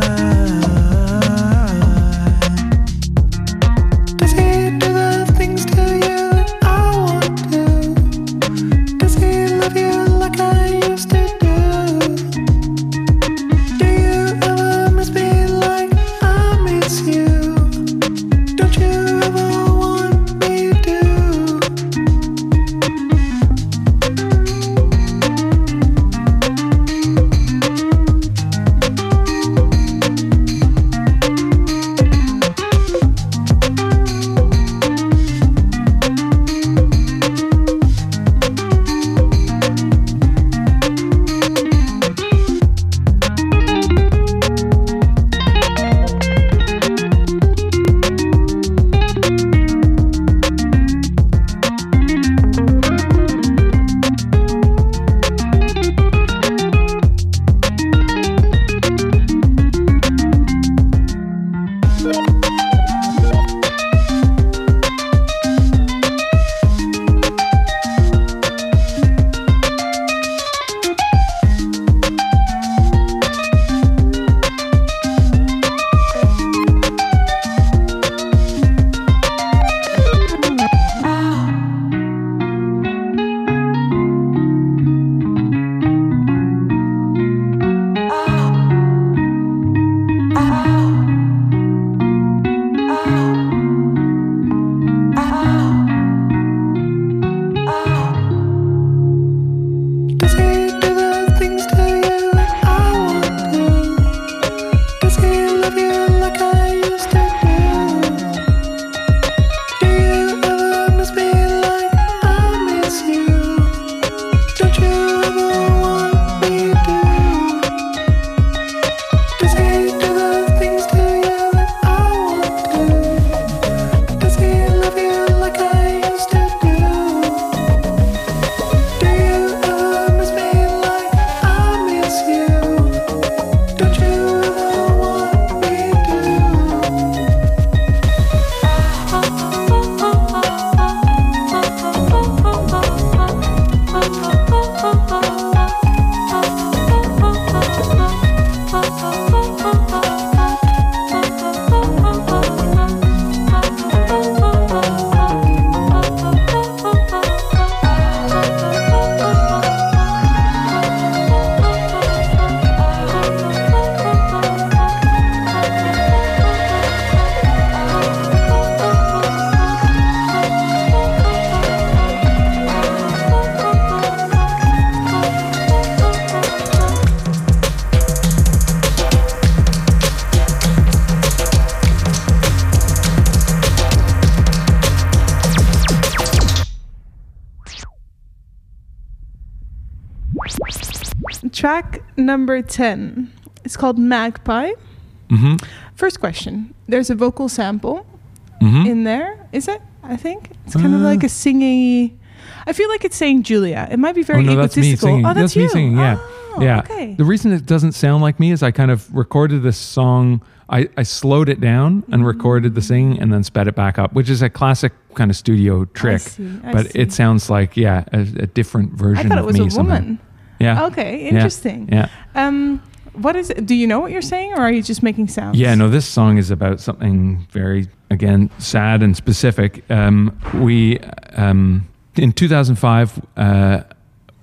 number 10. It's called Magpie. hmm First question. There's a vocal sample hmm in there. Is it? I think. It's kind of Uh. like a singing. I feel like it's saying Julia. It might be very oh no, that's me singing. Oh, that's, me you. singing. Yeah, Oh, yeah. Okay. The reason it doesn't sound like me is I kind of recorded this song. I, I slowed it down and recorded the singing and then sped it back up, which is a classic kind of studio trick. see, I but see. it sounds like yeah, a, a different I version thought it of was me. a somehow. woman. Yeah. Okay, Yeah. interesting. Yeah. Um, what is it? Do you know what you're saying, or are you just making sounds? Yeah, no, this song is about something very, again, sad and specific. Um, we, um, in 2005, uh,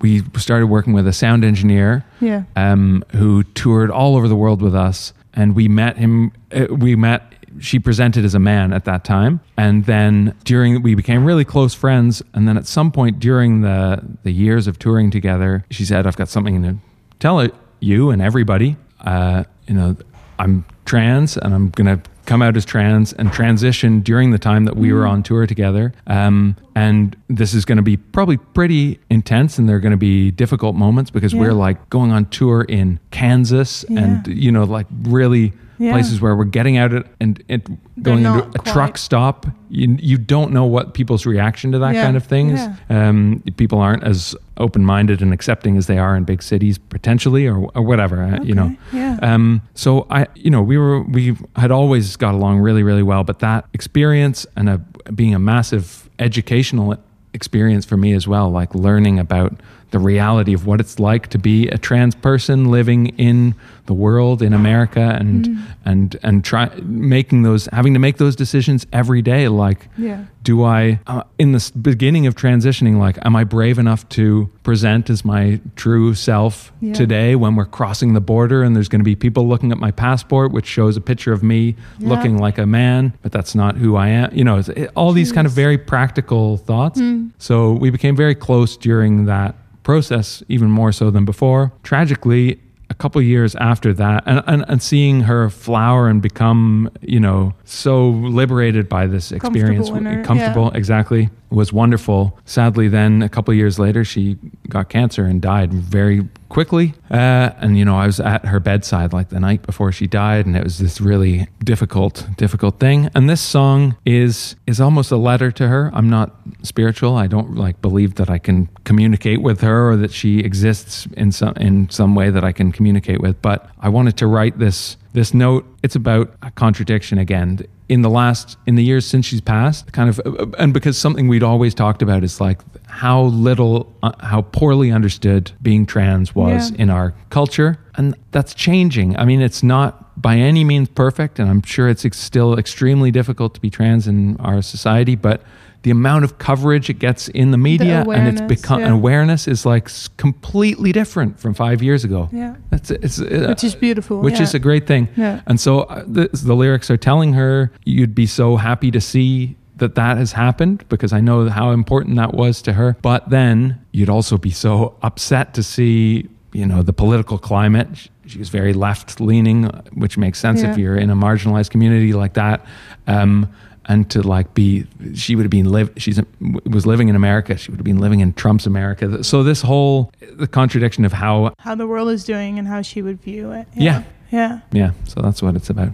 we started working with a sound engineer Yeah. um, who toured all over the world with us. And we met him, uh, we met, she presented as a man at that time. And then during, we became really close friends. And then at some point during the, the years of touring together, she said, I've got something to tell you and everybody. Uh, you know, I'm trans and I'm going to come out as trans and transition during the time that we were on tour together. Um, and this is going to be probably pretty intense and there are going to be difficult moments because Yeah. we're like going on tour in Kansas and, you know, like really Yeah. places where we're getting out it and it going into a quite- truck stop. You, you don't know what people's reaction to that Yeah. kind of thing is. Um, people aren't as open minded and accepting as they are in big cities potentially or, or whatever, uh, you know. Okay, yeah. Um, so I, you know, we were we had always got along really, really well, but that experience and a, being a massive educational experience for me as well, like learning about the reality of what it's like to be a trans person living in the world in America and Mm. and and try making those having to make those decisions every day like Yeah. do I, uh, in the beginning of transitioning, like, am I brave enough to present as my true self Yeah. today when we're crossing the border and there's going to be people looking at my passport, which shows a picture of me Yeah. looking like a man, but that's not who I am? You know, it, all these kind of very practical thoughts. Hmm. So we became very close during that process, even more so than before. Tragically, a couple years after that and, and, and seeing her flower and become you know so liberated by this experience her- comfortable exactly was wonderful. Sadly then a couple years later she got cancer and died very quickly. Uh, and you know i was at her bedside like the night before she died and it was this really difficult difficult thing. And this song is is almost a letter to her. I'm not spiritual. I don't like believe that i can communicate with her or that she exists in some in some way that i can communicate with but i wanted to write this this note. It's about a contradiction again in the last in the years since she's passed kind of uh, and because something we'd always talked about is like how little uh, how poorly understood being trans was Yeah. in our culture and that's changing i mean it's not by any means perfect and i'm sure it's ex- still extremely difficult to be trans in our society but the amount of coverage it gets in the media and it's become yeah. awareness is like completely different from five years ago Yeah. that's it's uh, Which is beautiful, which yeah. is a great thing Yeah. and so uh, the, the lyrics are telling her you'd be so happy to see that that has happened because I know how important that was to her. But then you'd also be so upset to see, you know, the political climate. She- was very left leaning, which makes sense if you're in a marginalized community like that. Um, and to like be, she would have been live. She's was living in America. She would have been living in Trump's America. So this whole the contradiction of how, How the world is doing and how she would view it. yeah, Yeah. yeah. So that's what it's about.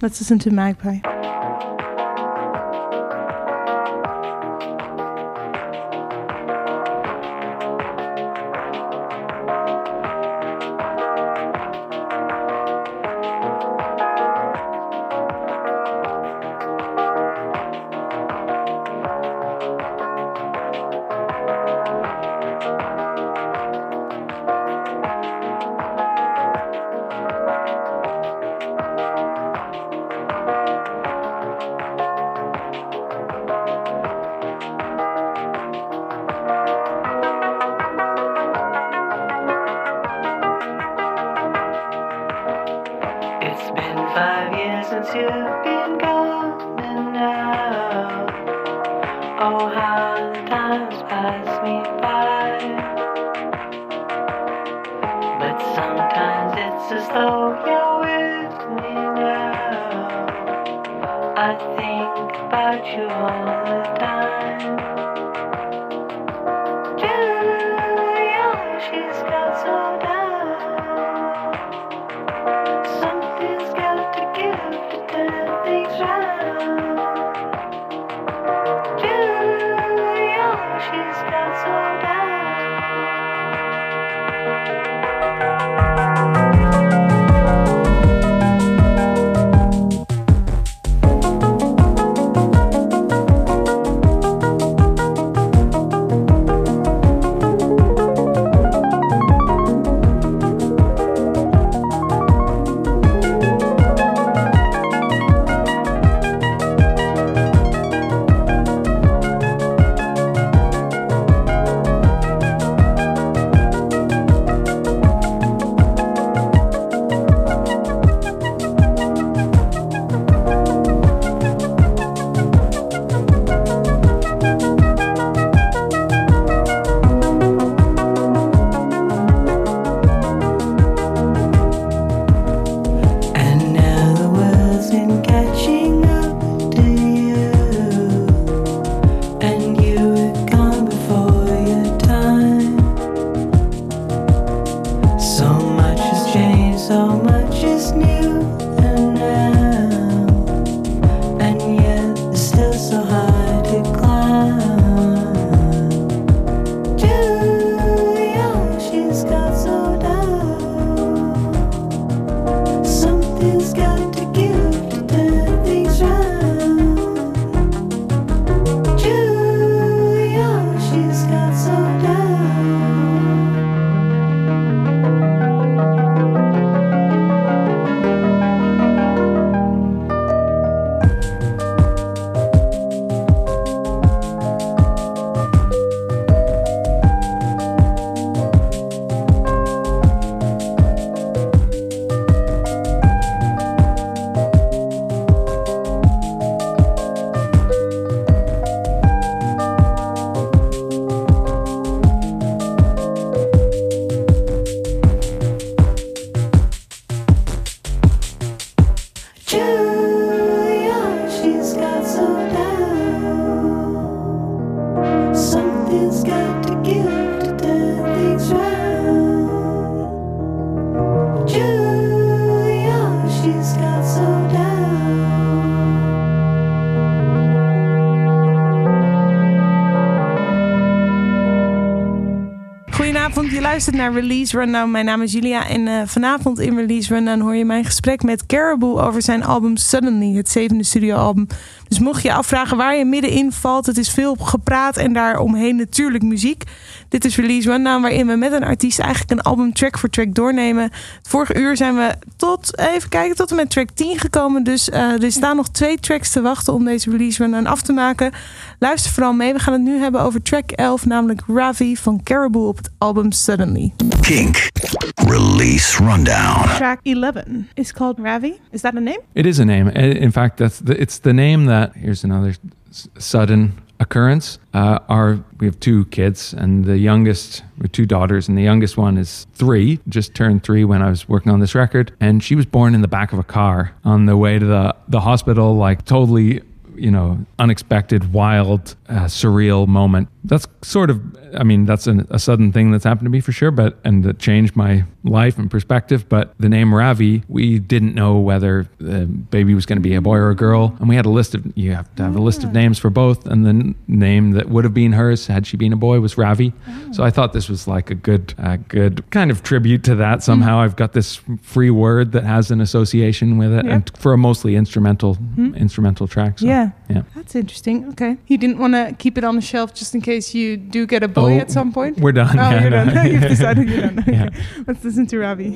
Let's listen to Magpie. Luistert naar Release Rundown. Mijn naam is Julia en eh, vanavond in Release Rundown hoor je mijn gesprek met Caribou over zijn album Suddenly, het zevende studioalbum. Dus mocht je je afvragen waar je middenin valt, het is veel gepraat en daaromheen natuurlijk muziek. Dit is Release Rundown, waarin we met een artiest eigenlijk een album track voor track doornemen. Het vorige uur zijn we tot, even kijken, tot en met track 10 gekomen. Dus eh, er staan nog twee tracks te wachten om deze Release Rundown af te maken. Luister vooral mee. We gaan het nu hebben over track 11, namelijk Ravi van Caribou op het album Suddenly. Kink. Release Rundown. Track 11 is called Ravi. Is that a name? It is a name. I- In fact, that's the, it's the name that. Here's another sudden occurrence. Uh, our we have two kids, and the youngest, we have two daughters, and the youngest one is three. Just turned three when I was working on this record, and she was born in the back of a car on the way to the the hospital. Like totally, you know, unexpected, wild, uh, surreal moment. That's sort of. I mean, that's an, a sudden thing that's happened to me for sure, but and that changed my life and perspective. But the name Ravi, we didn't know whether the baby was going to be a boy or a girl, and we had a list of you have to have a list of ah. names for both, and the n- name that would have been hers had she been a boy was Ravi. Ah. So I thought this was like a good, uh, good kind of tribute to that. Somehow mm-hmm. I've got this free word that has an association with it, Yeah. and for a mostly instrumental hmm. instrumental track. So, Yeah. yeah. That's interesting. Okay. You didn't want to keep it on the shelf just in case you do get a boy Oh, at some point? we're done. Oh, Yeah, you're no. done. [LAUGHS] You've [LAUGHS] decided you're done. Okay. Yeah. [LAUGHS] Let's listen to Ravi.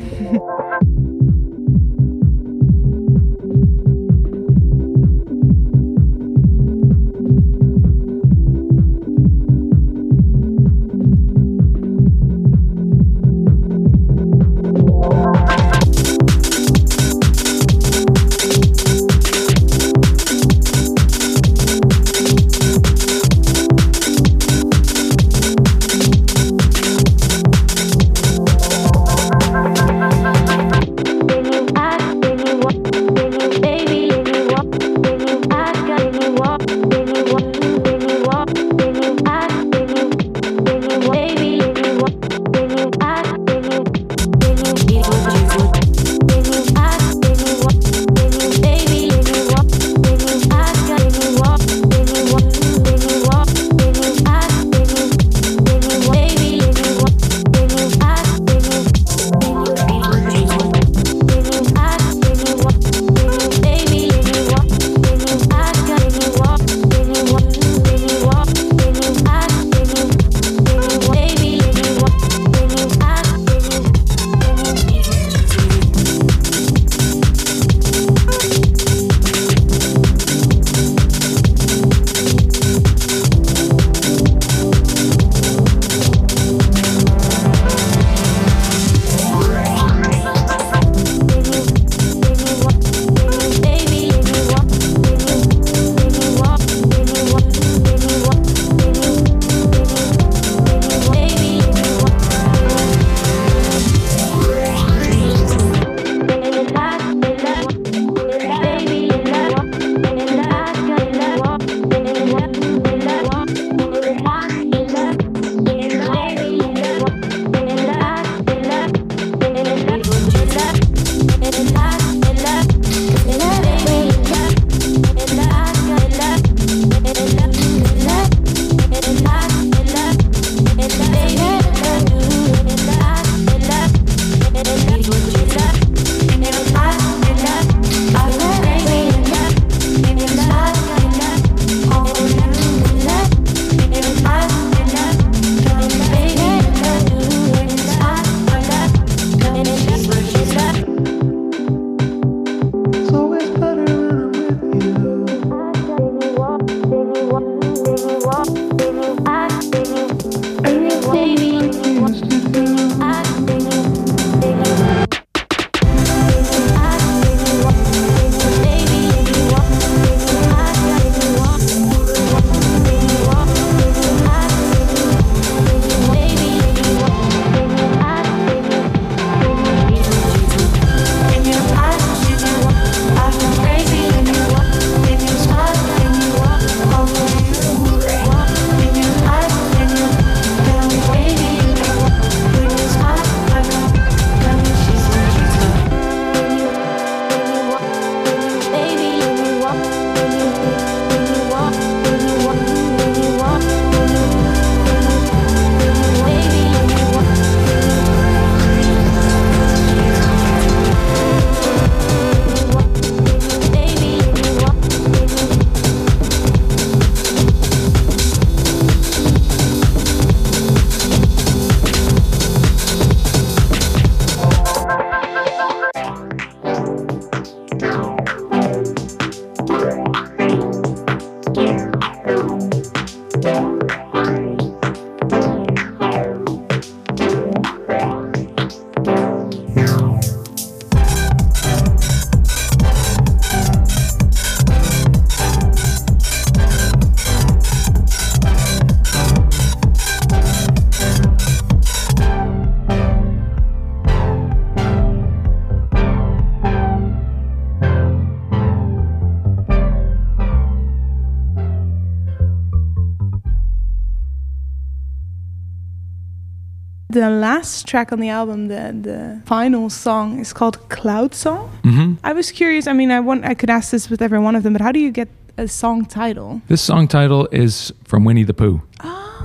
The last track on the album, the the final song, is called Cloud Song. hmm I was curious. I mean, I want I could ask this with every one of them, but how do you get a song title? This song title is from Winnie the Pooh.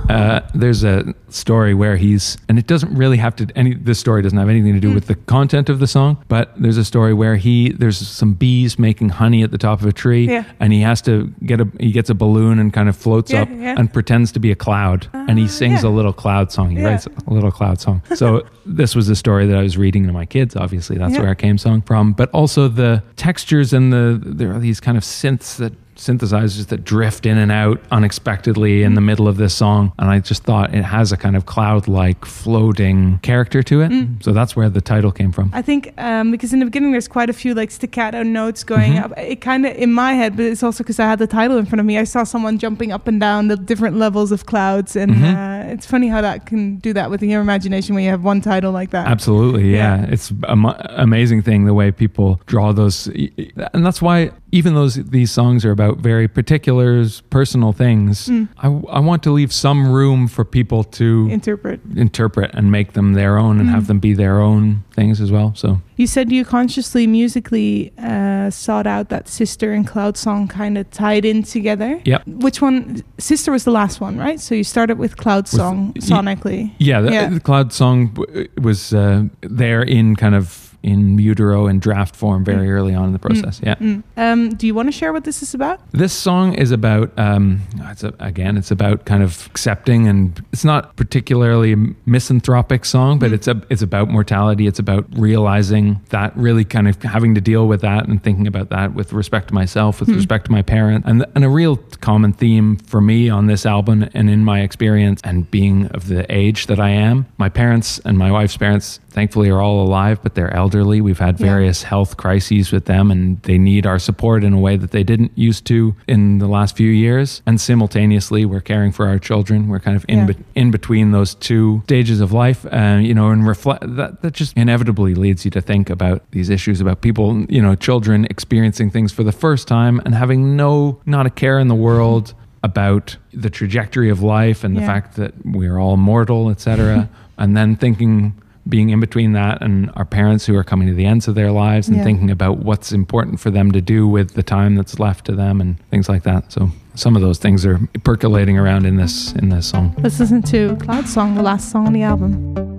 Uh, there's a story where he's, and it doesn't really have to. Any this story doesn't have anything to do with the content of the song, but there's a story where he there's some bees making honey at the top of a tree, Yeah. and he has to get a he gets a balloon and kind of floats Yeah, up yeah. and pretends to be a cloud, and he sings yeah. a little cloud song. He writes a little cloud song. So [LAUGHS] this was a story that I was reading to my kids. Obviously, that's where it came song from, but also the textures and the there are these kind of synths that synthesizers that drift in and out unexpectedly in the middle of this song. And I just thought it has a kind of cloud like floating character to it. So that's where the title came from. I think um, because in the beginning there's quite a few like staccato notes going Mm-hmm. up. It kind of in my head, but it's also because I had the title in front of me. I saw someone jumping up and down the different levels of clouds, and Mhm. uh, it's funny how that can do that with your imagination when you have one title like that. Absolutely, yeah. Yeah. It's an amazing thing the way people draw those, and that's why even those these songs are about very particulars, personal things. Mm. I, I want to leave some room for people to Interpret. interpret and make them their own and Mm. have them be their own things as well. So You said you consciously musically uh, sought out that Sister and Cloud song kind of tied in together. Yep. Which one? Sister was the last one, right? So you started with Cloud song y- sonically. Yeah, the, Yeah. the cloud song was uh, there in kind of in utero and draft form very early on in the process. Yeah, Mm. Um, do you want to share what this is about? this song is about um, it's a, again, it's about kind of accepting, and it's not particularly a misanthropic song, but it's a it's about mortality. It's about realizing that, really kind of having to deal with that and thinking about that with respect to myself, with respect to my parent, and and a real common theme for me on this album and in my experience and being of the age that I am. My parents and my wife's parents thankfully are all alive, but they're elderly. We've had Yeah. various health crises with them, and they need our support in a way that they didn't used to in the last few years. And simultaneously, we're caring for our children. We're kind of in Yeah. be- in between those two stages of life, and you know, and reflect that that just inevitably leads you to think about these issues about people, you know, children experiencing things for the first time and having no not a care in the world mm-hmm. about the trajectory of life and the fact that we're all mortal, etc. [LAUGHS] and then thinking being in between that and our parents who are coming to the ends of their lives and Yeah. thinking about what's important for them to do with the time that's left to them and things like that. So some of those things are percolating around in this in this song. Let's listen to Cloud Song, the last song on the album.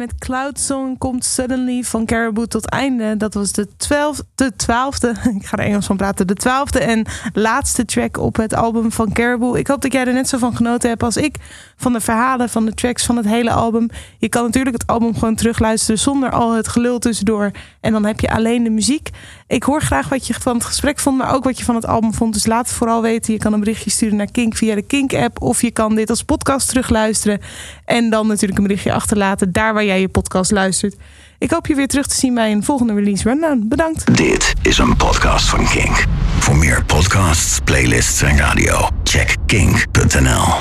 Met Cloud Song komt Suddenly van Caribou tot einde. Dat was de twaalfde, de [LAUGHS] ik ga er Engels van praten, de twaalfde en laatste track op het album van Caribou. Ik hoop dat jij er net zo van genoten hebt als ik, van de verhalen, van de tracks, van het hele album. Je kan natuurlijk het album gewoon terugluisteren zonder al het gelul tussendoor. En dan heb je alleen de muziek. Ik hoor graag wat je van het gesprek vond, maar ook wat je van het album vond. Dus laat het vooral weten. Je kan een berichtje sturen naar Kink via de Kink-app. Of je kan dit als podcast terugluisteren. En dan natuurlijk een berichtje achterlaten daar waar jij je podcast luistert. Ik hoop je weer terug te zien bij een volgende release rundown. Bedankt. Dit is een podcast van Kink. Voor meer podcasts, playlists en radio, check kink.nl.